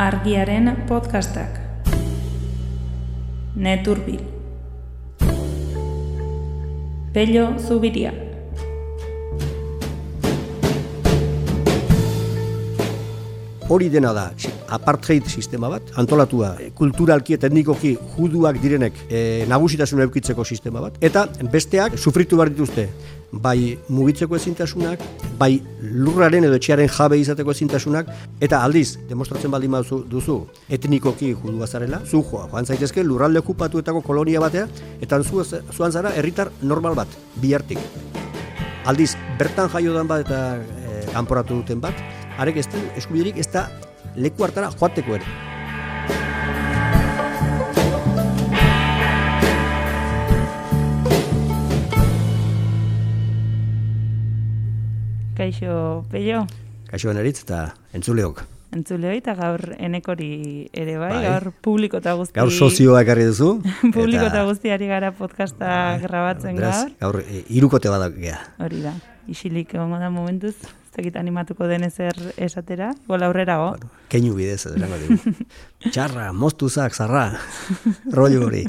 Argiaren podcastak. Neturbil. Pello Zubiria. Hori dena da, apartheid sistema bat, antolatua e, kulturalki eta etnikoki juduak direnek e, nagusitasun eukitzeko sistema bat. Eta besteak sufritu behar dituzte, bai mugitzeko ezintasunak, bai lurraren edo etxearen jabe izateko ezintasunak, eta aldiz, demostratzen baldin baduzu duzu, etnikoki judua zarela, zu joa, joan zaitezke lurralde okupatuetako kolonia batea, eta zu, zuan zara herritar normal bat, bihartik. Aldiz, bertan jaio dan bat eta e, kanporatu duten bat, arek ez du eskubiderik ez da leku hartara joateko ere. Kaixo, Pello, Kaixo eritz eta entzuleok. entzule hori, eta gaur enekori ere bai, Bai. gaur publiko eta guzti... Gaur sozioa ekarri duzu. publiko eta guztiari gara podcasta grabatzen beraz, gaur. Gaur e, irukote badak gea. Hori da, isilik egongo da momentuz, ez dakit animatuko den ezer esatera, igual aurrerago. Keinu bidez, esango dugu. Txarra, moztuzak, zarra, rollo hori.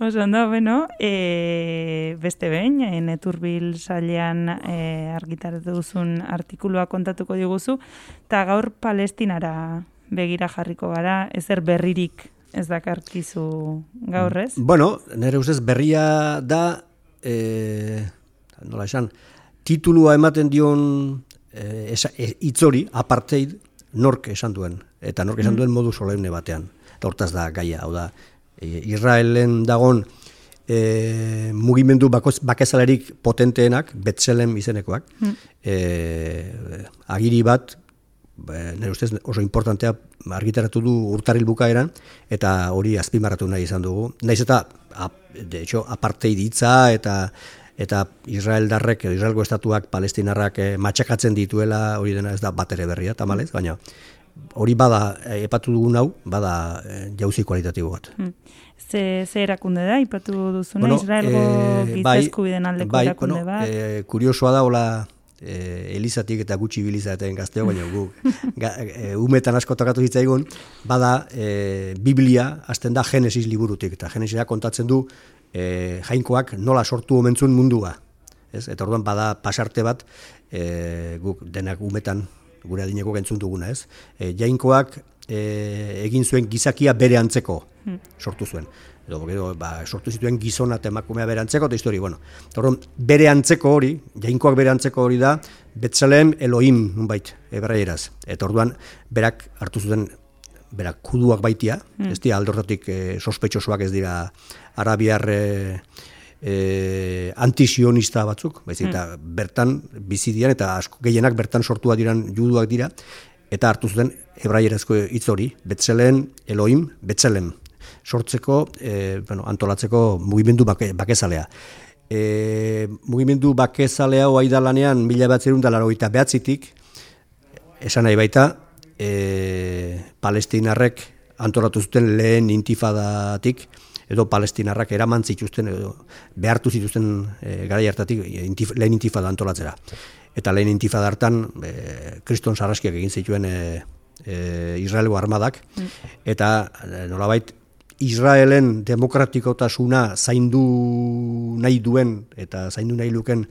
Oso ondo, bueno, e, beste behin, e, Neturbil sailean e, argitaratu duzun artikulua kontatuko diguzu, eta gaur Palestinara begira jarriko gara, ezer berririk ez dakarkizu gaur ez? Bueno, nire ustez berria da, e, nola esan, titulua ematen dion e, esa, e, itzori, apartheid, nork esan duen. Eta nork esan duen modu solemne batean. Eta hortaz da gaia, hau da, e, Israelen dagon e, mugimendu bakoz, bakezalerik potenteenak, Betzelem izenekoak, e, agiri bat, e, nire ustez oso importantea argitaratu du urtarril bukaeran, eta hori azpimarratu nahi izan dugu. Naiz eta, ap, de hecho, apartheid hitza eta eta Israel darrek, Israelgo estatuak palestinarrak eh, matxakatzen dituela, hori dena ez da bat ere berria, tamalez, baina hori bada, eh, epatu dugun hau, bada eh, jauzi kualitatibo bat. Hmm. Ze, ze erakunde da, ipatu duzuna, Bueno, Israelgo eh, giza bai, eskubideen aldeko bai, erakunde bueno, bat. eh, kuriosoa da, hola, eh, Elizatik eta gutxi bilizaten gazteo, baina gu, ga, eh, umetan asko tokatu zitzaigun, bada eh, Biblia, azten da Genesis liburutik, eta Genesisa kontatzen du eh, jainkoak nola sortu omentzun mundua. Ez? Eta orduan bada pasarte bat, eh, guk denak umetan gure adineko entzun duguna, ez? E, jainkoak e, egin zuen gizakia bere antzeko sortu zuen. Edo, gero, ba, sortu zituen gizona eta emakumea bere antzeko, eta histori, bueno. Orduan, bere antzeko hori, jainkoak bere antzeko hori da, Betzelem Elohim, nunbait, ebraieraz. Eta orduan, berak hartu zuten berak kuduak baitia, ez dira aldortatik e, sospetxosoak ez dira arabiar e, e, antisionista batzuk, baizik eta bertan bizi dian eta asko gehienak bertan sortua diran juduak dira eta hartu zuten hebraierazko hitz hori, Betzelen Elohim, Betzelem sortzeko, e, bueno, antolatzeko mugimendu bake, bakezalea. E, mugimendu bakezalea hoa idalanean mila batzerun da larogeita behatzitik, esan nahi baita, e, palestinarrek antolatu zuten lehen intifadatik, edo palestinarrak eraman zituzten, edo behartu zituzten e, garai hartatik intif, lehen intifada antolatzera. Eta lehen intifada hartan, e, kriston sarraskiak egin zituen e, e, Israelgo armadak, eta e, nolabait, Israelen demokratikotasuna zaindu nahi duen eta zaindu nahi luken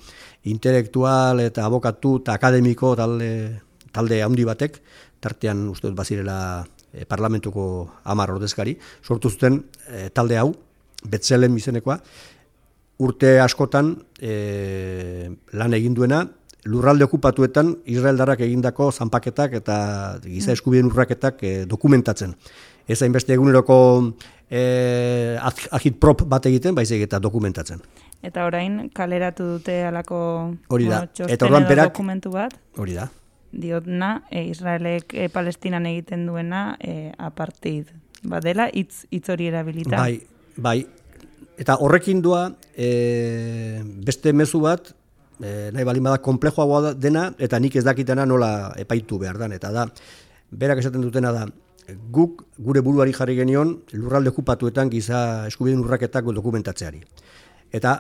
intelektual eta abokatu eta akademiko talde, talde handi batek, tartean uste dut bazirela e, parlamentuko amar ordezkari, sortu zuten e, talde hau, Betzelem izenekoa, urte askotan e, lan egin duena, lurralde okupatuetan Israeldarrak egindako zanpaketak eta giza eskubideen urraketak e, dokumentatzen. Ez hainbeste eguneroko e, agitprop bat egiten, baizik eta dokumentatzen. Eta orain kaleratu dute alako Hori da. txosten Eta edo berak- dokumentu bat, Hori da. Diotna, e, Israelek e, Palestinan egiten duena e, apartheid badela, hitz hitz hori erabilita. Bai, bai. Eta horrekin doa e, beste mezu bat, e, nahi balin bada komplejoagoa dena, eta nik ez dakitena nola epaitu behar dan. Eta da, berak esaten dutena da, guk gure buruari jarri genion lurralde okupatuetan giza eskubideen urraketako dokumentatzeari. Eta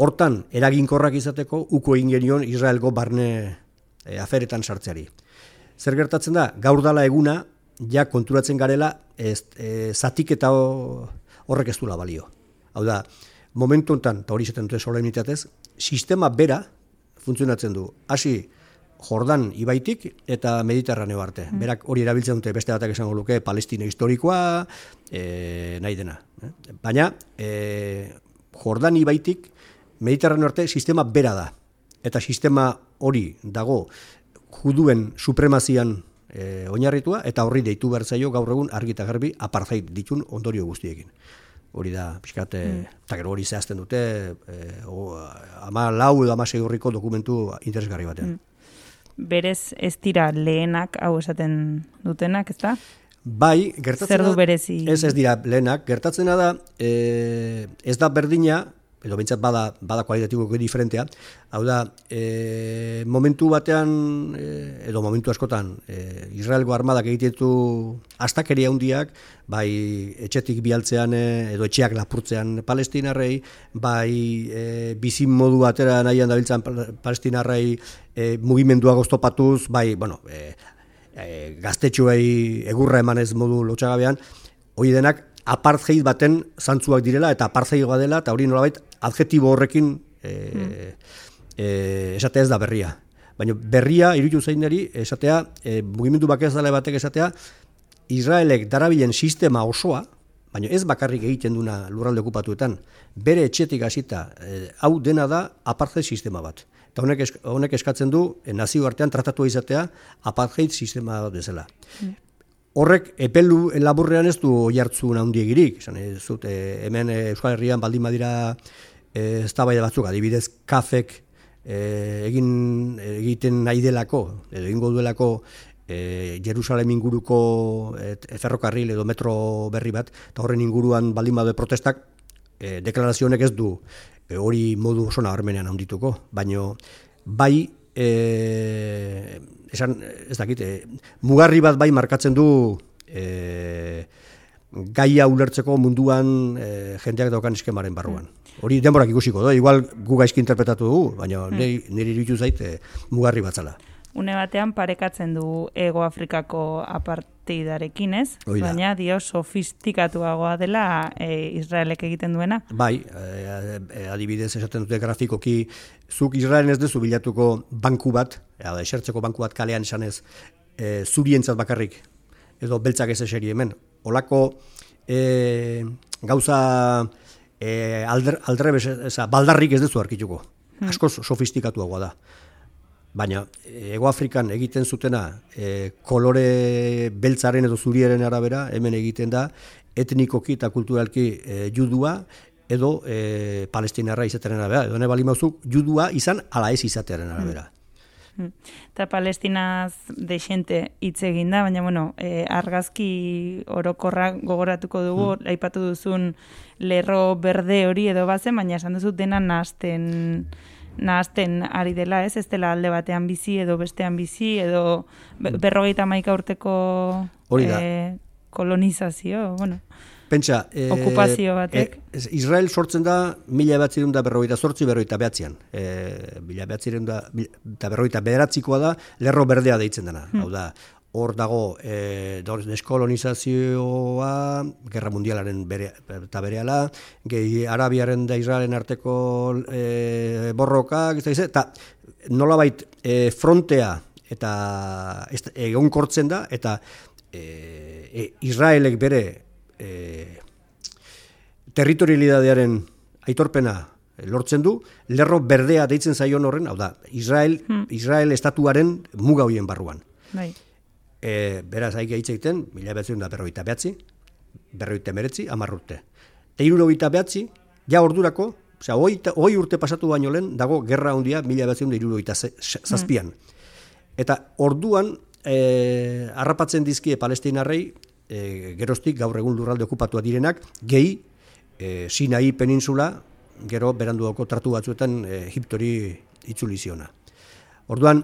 hortan eraginkorrak izateko uko egin genion Israelgo barne e, aferetan sartzeari. Zer gertatzen da, gaur dala eguna, ja konturatzen garela ez, e, zatik eta horrek ez dula balio. Hau da, momentu enten, eta hori zaten dute solemnitatez, sistema bera funtzionatzen du. Hasi, Jordan ibaitik eta Mediterraneo arte. Mm. Berak hori erabiltzen dute beste batak esango luke Palestina historikoa, e, nahi dena. Baina e, Jordan ibaitik Mediterraneo arte sistema bera da. Eta sistema hori dago juduen supremazian e, oinarritua eta horri deitu behar zaio gaur egun argita garbi apartheid ditun ondorio guztiekin. Hori da, pixkat, mm. eta gero hori zehazten dute, e, o, ama lau edo ama segurriko dokumentu interesgarri batean. Mm berez ez dira lehenak hau esaten dutenak, ez da? Bai, gertatzen Zer du berezi? Ez ez dira lehenak, gertatzen da, e, ez da berdina, edo bintzat bada, bada kualitatiko diferentea, hau da, e, momentu batean, e, edo momentu askotan, e, Israelgo armadak egitetu astakeria handiak, bai etxetik bialtzean e, edo etxeak lapurtzean palestinarrei, bai e, bizin modu batera nahian dabiltzan palestinarrei e, mugimendua goztopatuz, bai, bueno, e, e, gaztetxuei egurra emanez modu lotxagabean, hori denak apartheid baten zantzuak direla eta apartheidoa dela eta hori nolabait adjetibo horrekin e, e, esatea ez da berria. Baina berria, irutu zein esatea, e, mugimendu bakez dale batek esatea, Israelek darabilen sistema osoa, baina ez bakarrik egiten duna lurralde okupatuetan, bere etxetik hasita e, hau dena da apartheid sistema bat. Eta honek, honek eskatzen du, e, nazio artean tratatu izatea apartheid sistema bat bezala. Mm horrek epelu laburrean ez du jartzu handigirik, esan ez zut, e, hemen e, Euskal Herrian baldin badira e, eztabaida batzuk, adibidez kafek e, egin egiten nahi delako, edo egingo duelako e, Jerusalem inguruko e, ferrokarril edo metro berri bat, eta horren inguruan baldin badu protestak, e, deklarazionek ez du e, hori modu oso nabarmenean handituko, baino bai e, esan, ez dakit, e, mugarri bat bai markatzen du e, gaia ulertzeko munduan e, jendeak daukan eskemaren barruan. Hori denborak ikusiko, da, igual gu gaizki interpretatu dugu, baina mm. niri iruditu zait e, mugarri batzala. Une batean parekatzen du Ego Afrikako aparteidarekin, ez? Baina dio sofistikatuagoa dela e, Israelek egiten duena. Bai, e, e, adibidez esaten dute grafikoki, zuk Israelen ez dezu bilatuko banku bat, e, esertzeko banku bat kalean esanez, e, zurientzat bakarrik, edo beltzak ez eseri hemen. Olako e, gauza e, aldrebes, baldarrik ez dezu arkituko. Hmm. Asko sofistikatuagoa da baina Ego Afrikan egiten zutena e, kolore beltzaren edo zuriaren arabera hemen egiten da etnikoki eta kulturalki e, judua edo e, palestinarra izatearen arabera. Edo ne bali judua izan ala ez izatearen arabera. Hmm. Eta palestinaz de xente hitz egin da, baina bueno, e, argazki orokorra gogoratuko dugu, hmm. aipatu duzun lerro berde hori edo bazen, baina esan duzu dena nazten nahazten ari dela, ez? Ez dela alde batean bizi edo bestean bizi edo berrogeita maika urteko e, kolonizazio, bueno. Pentsa, e, okupazio batek. E, Israel sortzen da mila ebatzirun da berrogeita sortzi berrogeita behatzean. E, mila ebatzirun da berrogeita bederatzikoa da lerro berdea deitzen dena. Hmm. Hau da, hor dago e, deskolonizazioa, gerra mundialaren bere, eta bereala, gehi arabiaren da Israelen arteko e, borrokak, eta nolabait e, frontea eta egon kortzen da, eta e, e, Israelek bere e, territorialidadearen aitorpena lortzen du, lerro berdea deitzen zaion horren, hau da, Israel, hmm. Israel estatuaren muga hoien barruan. Bai e, beraz haik egiten, mila behatzen da berroita behatzi, berroita meretzi, amarrurte. Te irurogeita behatzi, ja ordurako, osea, hoi urte pasatu baino lehen, dago gerra handia mila behatzen da irurogeita zazpian. Eta orduan, e, harrapatzen dizkie palestinarrei, e, gerostik gaur egun lurralde okupatua direnak, gehi, e, Sinai peninsula, gero beranduako tratu batzuetan e, Egiptori itzuliziona. Orduan,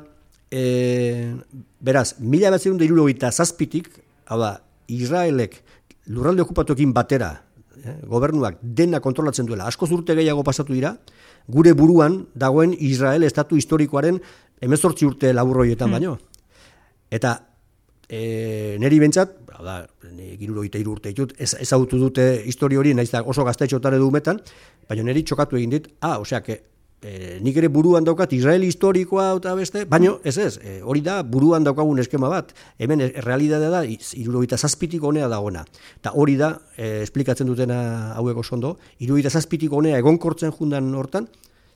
e, beraz, mila bat zirun da zazpitik, hau da, Israelek lurralde okupatuekin batera, eh, gobernuak dena kontrolatzen duela, asko zurte gehiago pasatu dira, gure buruan dagoen Israel estatu historikoaren emezortzi urte laburroietan hmm. baino. Eta e, neri bentsat, da, giruro gita urte ditut, ez, ezagutu dute histori hori, naiz da oso gaztetxotan edo umetan, baina neri txokatu egin dit, ah, osea, que, e, nik ere buruan daukat Israel historikoa eta beste, baino ez ez, e, hori da buruan daukagun eskema bat, hemen e, realidadea da, iruro gita zazpitik honea dagoena, eta hori da, e, esplikatzen dutena haueko sondo, iruro gita zazpitik honea egonkortzen jundan hortan,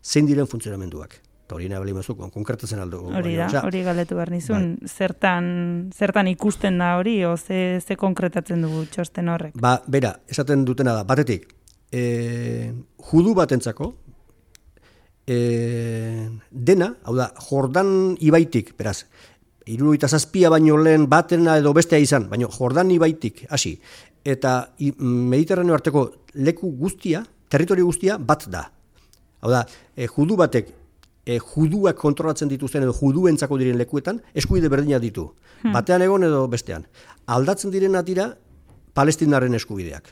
zein diren funtzionamenduak eta hori nahi mazu, konkretatzen aldo. Hori da, hori galetu behar nizun, bai. zertan, zertan ikusten da hori, o ze, ze konkretatzen dugu txosten horrek? Ba, bera, esaten dutena da, batetik, e, judu batentzako, e, dena, hau da, Jordan ibaitik, beraz, iruru eta zazpia baino lehen batena edo bestea izan, baino Jordan ibaitik, hasi, eta mediterraneo arteko leku guztia, territorio guztia, bat da. Hau da, e, judu batek e, juduak kontrolatzen dituzten edo juduentzako diren lekuetan eskubide berdina ditu. Hmm. Batean egon edo bestean. Aldatzen diren atira palestinaren eskubideak.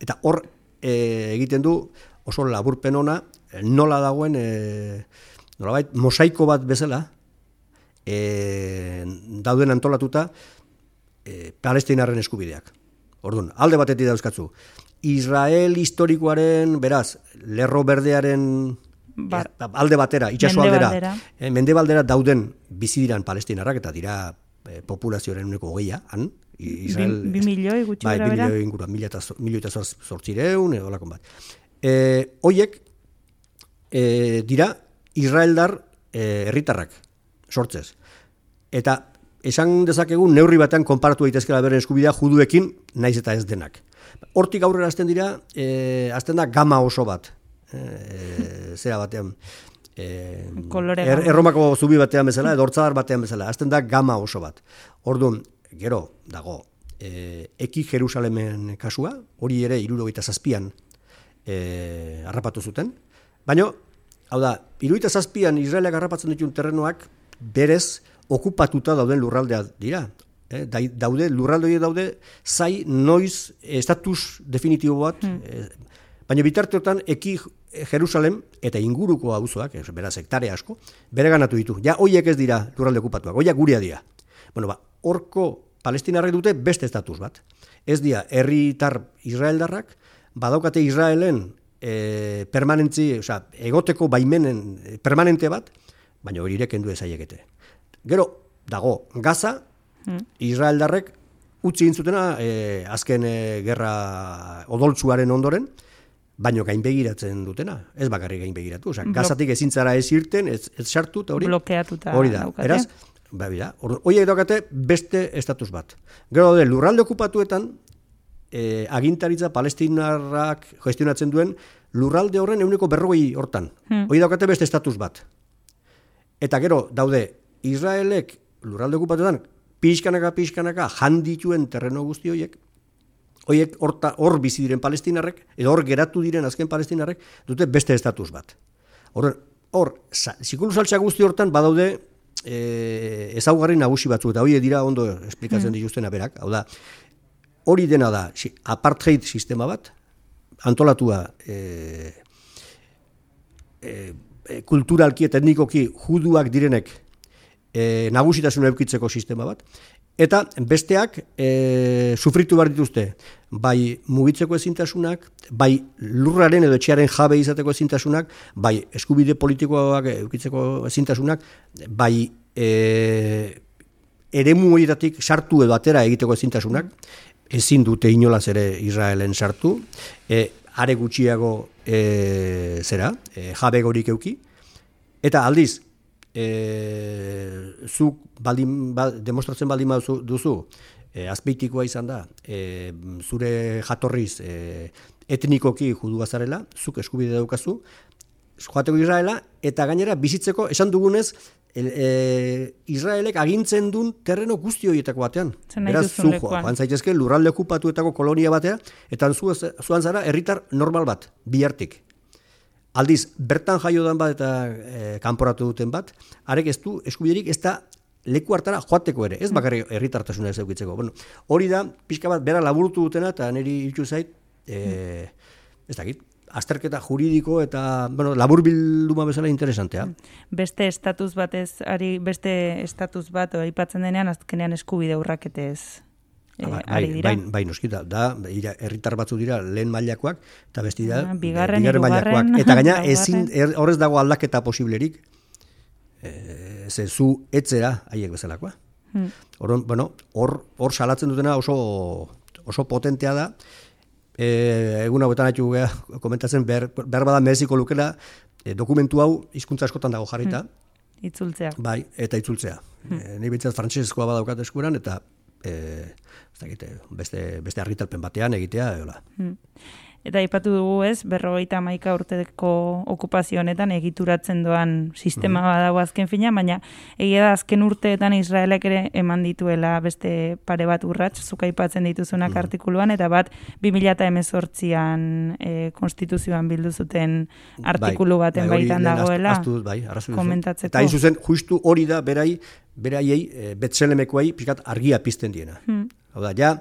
Eta hor e, egiten du oso laburpen ona nola dagoen e, nolabait mosaiko bat bezala e, dauden antolatuta e, palestinaren eskubideak. Orduan, alde batetik dauzkatzu. Israel historikoaren, beraz, lerro berdearen Bar, alde batera, itxaso aldera, eh, mendebaldera dauden bizi diran palestinarrak eta dira eh, populazioaren uneko hogeia, han, Israel... Bi, milioi gutxi bai, bi milioi ingura, mila eta zortzireun, edo bat. E, eh, oiek, e, dira, Israeldar herritarrak sortzez. Eta esan dezakegun neurri batean konparatu daitezkela beren eskubidea juduekin naiz eta ez denak. Hortik aurrera azten dira, e, azten da gama oso bat e, zera batean e, er, erromako zubi batean bezala, edo hortzadar batean bezala, azten da gama oso bat. Orduan, gero, dago, e, eki Jerusalemen kasua, hori ere irurogeita zazpian e, harrapatu zuten, baina, hau da, irurogeita zazpian Israelak harrapatzen ditun terrenoak, berez, okupatuta dauden lurraldea dira. Eh, daude, lurralde daude, zai noiz estatus definitibo bat, hmm. Baina bitarteotan eki Jerusalem eta inguruko auzoak, beraz hektare asko, bere ganatu ditu. Ja hoiek ez dira lurralde okupatuak, hoiak guria dira. Bueno, ba, horko palestinarrek dute beste estatus bat. Ez dira herritar israeldarrak, badaukate Israelen e, permanentzi, oza, egoteko baimenen e, permanente bat, baina hori ireken du ezaiekete. Gero, dago, Gaza, hmm. Israeldarrek utzi intzutena e, azken e, gerra odoltzuaren ondoren, baino gainbegiratzen dutena, ez bakarrik gainbegiratu, osea, gazatik ezintzara ez irten, ez, ez sartu, eta hori, blokeatuta hori da, daukate. eraz, ba, bida, horiek daukate beste estatus bat. Gero de, lurralde okupatuetan, e, agintaritza palestinarrak gestionatzen duen, lurralde horren euneko berrogei hortan. Hmm. Hoi daukate beste estatus bat. Eta gero, daude, Israelek lurralde okupatuetan, pixkanaka, pixkanaka, jandituen terreno guzti horiek, Hoiek horta hor bizi diren palestinarrek edo hor geratu diren azken palestinarrek dute beste estatus bat. Hor hor sikulu saltza guzti hortan badaude eh ezaugarri nagusi batzu eta hoiek dira ondo esplikatzen mm. dituztena berak. Hau da hori dena da si, apartheid sistema bat antolatua eh e, kulturalki eta etnikoki juduak direnek e, nagusitasun eukitzeko sistema bat. Eta besteak e, sufritu behar dituzte, bai mugitzeko ezintasunak, bai lurraren edo etxearen jabe izateko ezintasunak, bai eskubide politikoak eukitzeko ezintasunak, bai e, ere horietatik sartu edo atera egiteko ezintasunak, ezin dute inolaz ere Israelen sartu, e, are gutxiago e, zera, e, jabe gorik euki, eta aldiz, e, zuk baldin, ba, demostratzen baldin duzu, e, azpeitikoa izan da, e, zure jatorriz e, etnikoki judu bazarela, zuk eskubide daukazu, joateko Israela, eta gainera bizitzeko, esan dugunez, e, e, Israelek agintzen duen terreno guzti horietako batean. Beraz, zu joan zaitezke lurralde okupatuetako kolonia batea, eta zu, zuan zara herritar normal bat, bihartik. Aldiz, bertan jaio den bat eta e, kanporatu duten bat, arek ez du, eskubiderik ez da leku hartara joateko ere, ez bakarri herritartasuna ez eukitzeko. Bueno, hori da, pixka bat, bera laburutu dutena, eta niri hiltzu zait, e, ez dakit, azterketa juridiko eta, bueno, labur bilduma bezala interesantea. Beste estatus batez, ari beste estatus bat, aipatzen denean, azkenean eskubide urraketez eh, bai, ari dira. Bai, bai noskita, da, herritar batzu dira lehen mailakoak eta beste dira, ah, bigarren, bigarren Eta gaina, ezin, er, horrez dago aldaketa posiblerik, e, ze zu etzera haiek bezalakoa. Hmm. bueno, hor, hor salatzen dutena oso, oso potentea da, e, egun hauetan haitu komentatzen, behar, behar bada meziko lukela, e, dokumentu hau hizkuntza askotan dago jarrita. Hmm. Itzultzea. Bai, eta itzultzea. Hmm. E, Nei bintzat frantzeskoa badaukat eskueran, eta e, beste, beste argitalpen batean egitea. Eola. Hmm. Eta ipatu dugu ez, berrogeita maika urteko okupazio honetan egituratzen doan sistema mm badago azken fina, baina egia da azken urteetan Israelek ere eman dituela beste pare bat urrats, zuka ipatzen dituzunak mm artikuluan, eta bat 2018an e, konstituzioan bildu zuten artikulu bai, baten bai, baitan dagoela. Aztu, bai, komentatzeko. Eta hain zuzen, justu hori da, berai, beraiei, e, betzelemekoai, pixkat argia pizten diena. Mm. Hau da, ja,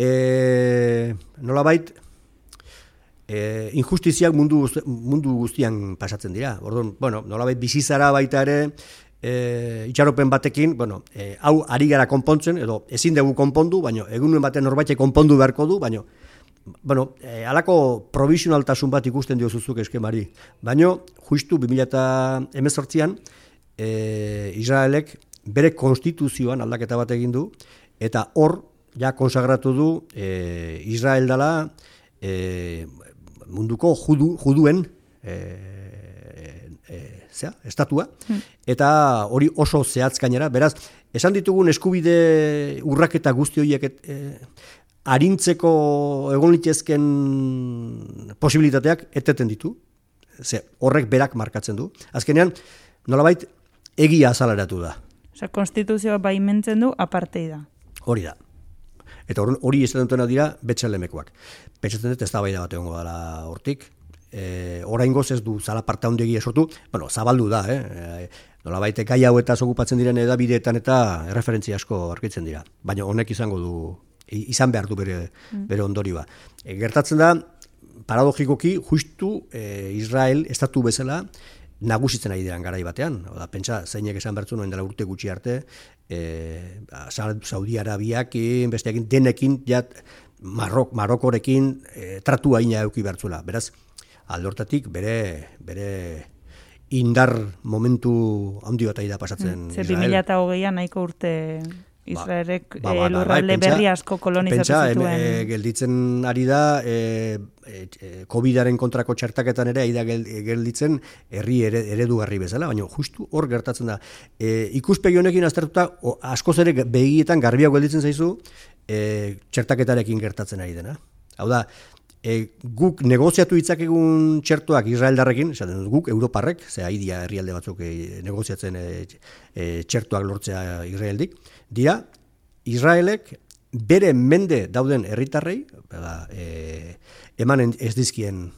e, nola bait, e, injustiziak mundu, mundu guztian pasatzen dira. Orduan, bueno, nolabait bizizara baita ere, e, itxaropen batekin, bueno, e, hau ari gara konpontzen, edo ezin dugu konpondu, baina egunen batean norbaitek konpondu beharko du, baina bueno, e, alako provisionaltasun bat ikusten dio zuzuk eskemari. Baina, justu 2018an, e, Israelek bere konstituzioan aldaketa bat egin du, eta hor, ja, konsagratu du e, Israel dela, e, munduko judu, juduen e, e, zera, estatua, hmm. eta hori oso zehatz gainera, beraz, esan ditugun eskubide urraketa guzti horiek e, arintzeko egon litezken posibilitateak eteten ditu, ze horrek berak markatzen du. Azkenean, nolabait, egia azalaratu da. Osa, konstituzioa baimentzen du apartei da. Hori da. Eta hori ez dutena dira betxelemekoak. Pentsatzen dut ez da bai da bat egongo dela hortik. E, orain ez du zala parta hondegi esortu, bueno, zabaldu da, eh? E, nola baite gai hau eta zokupatzen diren edabideetan eta referentzia asko arkitzen dira. Baina honek izango du, izan behar du bere, mm. bere ondori ba. E, gertatzen da, paradogikoki, justu e, Israel estatu bezala, nagusitzen ari diren garai batean. Oda, pentsa, zeinek esan bertzu noen dela urte gutxi arte, e, Saudi Arabiak, besteakin, denekin, jat, Marok, Marokorekin e, tratu haina euki bertzula. Beraz, aldortatik bere, bere indar momentu handi bat da pasatzen mm, Ze 2008an nahiko urte Israelek ba, ba, ba, bai, berri asko kolonizatu pentsa, zituen. E, gelditzen ari da, e, e, COVID-aren kontrako txertaketan ere, aida gelditzen herri eredugarri bezala, baina justu hor gertatzen da. E, ikuspegi honekin aztertuta, askoz ere begietan garbiago gelditzen zaizu, e, txertaketarekin gertatzen ari dena. Hau da, e, guk negoziatu egun txertuak Israeldarrekin, esaten dut guk Europarrek, ze haidia herrialde batzuk e, negoziatzen e, e, txertuak lortzea Israeldik, dira Israelek bere mende dauden herritarrei, e, emanen ez dizkien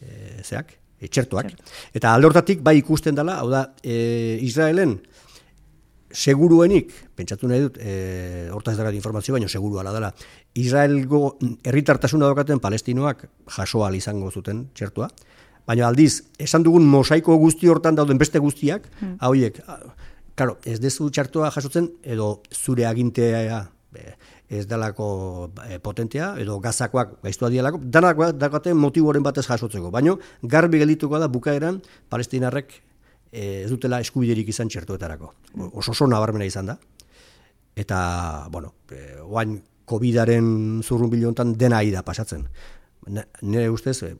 e, zeak, e, txertuak, eta aldortatik bai ikusten dela, hau da, e, Israelen seguruenik, pentsatu nahi dut, e, hortaz darat informazio, baina seguru ala dela, Israelgo herritartasuna daukaten palestinoak jasoal izango zuten txertua, baina aldiz, esan dugun mosaiko guzti hortan dauden beste guztiak, hmm. hauiek, claro, ez dezu txertua jasotzen, edo zure agintea ez dalako e, potentea, edo gazakoak gaiztua dialako, danak dakaten motiboren batez jasotzeko, baina garbi geldituko da bukaeran palestinarrek ez dutela eskubiderik izan txertuetarako. Oso oso nabarmena izan da. Eta, bueno, e, oain COVID-aren zurrun bilontan dena da pasatzen. Nire ustez, e,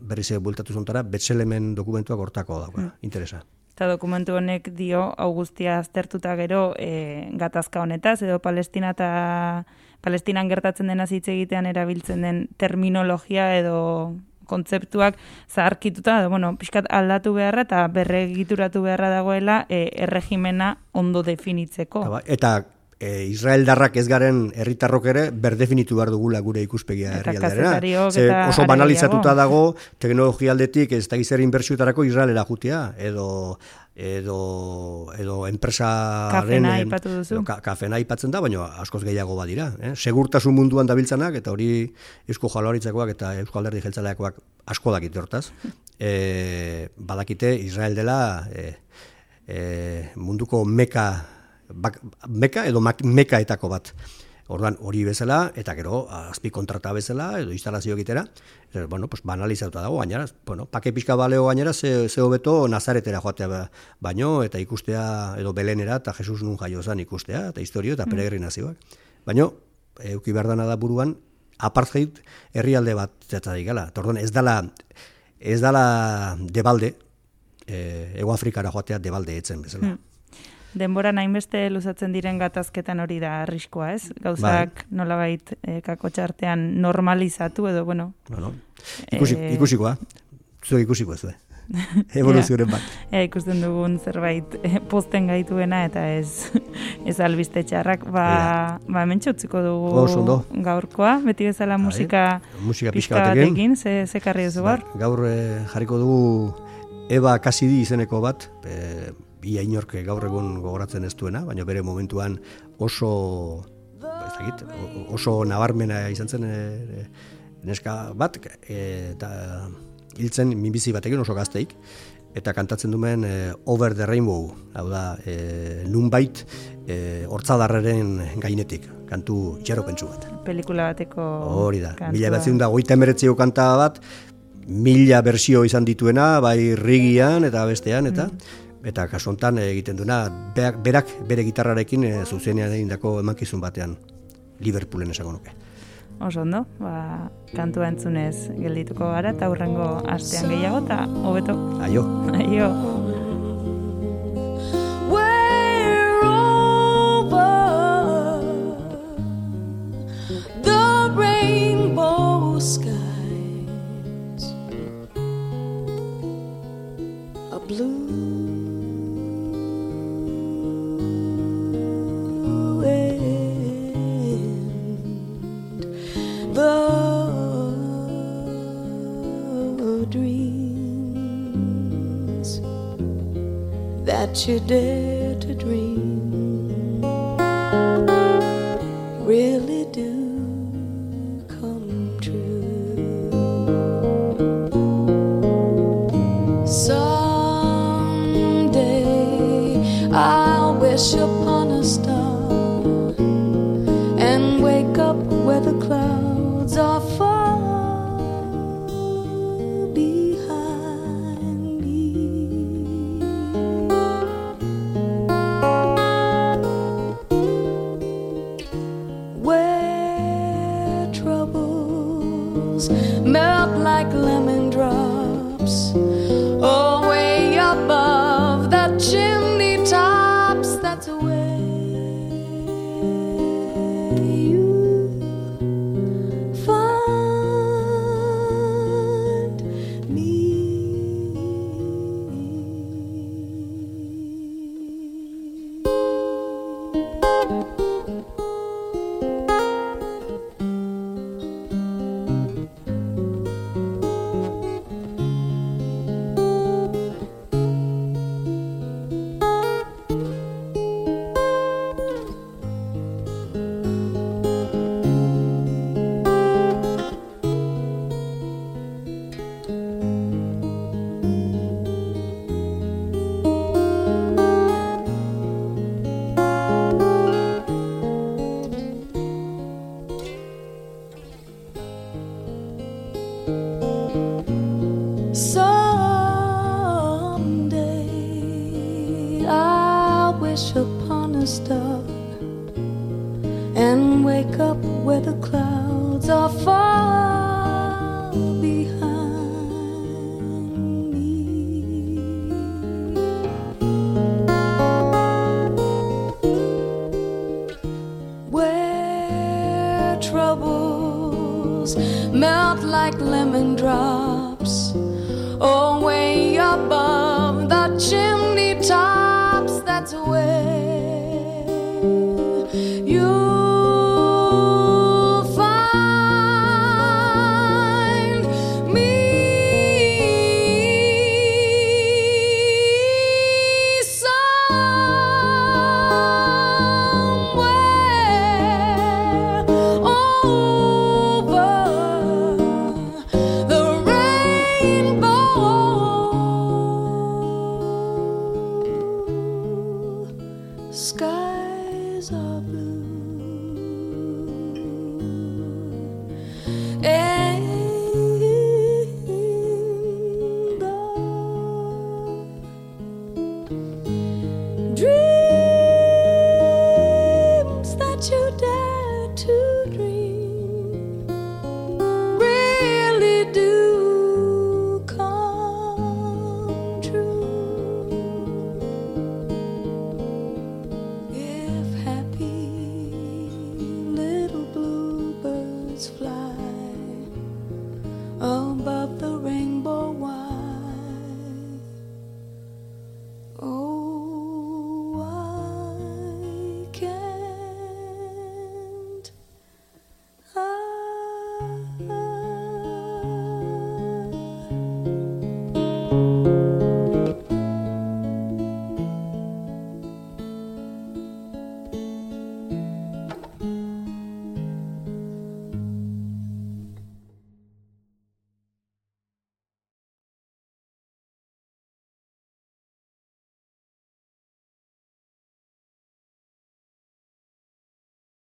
berri ze bultatu zontara, betzelemen dokumentuak hortako dago, mm. interesa. Eta dokumentu honek dio, augustia aztertuta gero, e, gatazka honetaz, edo Palestina eta Palestinan gertatzen dena hitz egitean erabiltzen den terminologia edo kontzeptuak zaharkituta, bueno, pixkat aldatu beharra eta berregituratu beharra dagoela e, erregimena ondo definitzeko. Eta e, Israel darrak ez garen herritarrok ere berdefinitu behar dugula gure ikuspegia herrialderena. Oso banalizatuta dago teknologia aldetik ez da gizera inbertsiutarako Israelera jutea, edo edo edo enpresaren ka, kafena aipatzen da, baina askoz gehiago badira, eh? Segurtasun munduan dabiltzanak eta hori Eusko Jaurlaritzakoak eta Eusko Alderdi Jeltzaleakoak asko dakite hortaz. E, badakite Israel dela e, e, munduko meka bak, meka edo mekaetako bat. Orduan hori bezala eta gero azpi kontrata bezala edo instalazio egitera, e, bueno, pues banalizatuta dago gainera, bueno, pake pizka baleo gainera ze ze hobeto Nazaretera joatea ba, baino eta ikustea edo Belenera eta Jesus nun jaio zen ikustea eta historia eta mm. peregrinazioak. Baino euki berdana da buruan apartheid herrialde bat zeta digala. Orduan ez dala ez dala debalde eh Ego Afrikara joatea debalde etzen bezala. Mm denbora nainbeste luzatzen diren gatazketan hori da arriskoa, ez? Gauzak bai. nolabait e, kako txartean normalizatu edo, bueno. bueno ikusi, e... ikusikoa, zu ikusiko ez, evoluzioaren bat. Ja, ikusten dugun zerbait posten gaituena eta ez ez albiste txarrak, ba, ba hemen txutziko dugu gaurkoa, beti bezala bai. musika, musika pixka batekin, ze, ze karri ez ba, Gaur jarriko dugu Eba Kasidi izeneko bat, e, ia inorke gaur egun gogoratzen ez duena, baina bere momentuan oso ez dakit, oso nabarmena izan zen e, neska bat e, eta hiltzen minbizi batekin oso gazteik eta kantatzen duen e, Over the Rainbow, hau da, e, nunbait e, hortzadarreren gainetik, kantu txero pentsu bat. Pelikula bateko Hori da, mila batzen da goita emeretzio kanta bat, mila bersio izan dituena, bai rigian eta bestean, eta mm eta kasu hontan egiten duena berak, bere gitarrarekin e, zuzenean egindako emankizun batean Liverpoolen esango nuke. Oso ondo, ba, kantua entzunez geldituko gara eta hurrengo astean gehiago eta hobeto. Aio. Aio. That you dare to dream really do come true. Someday I'll wish upon and wake up where the clouds are falling.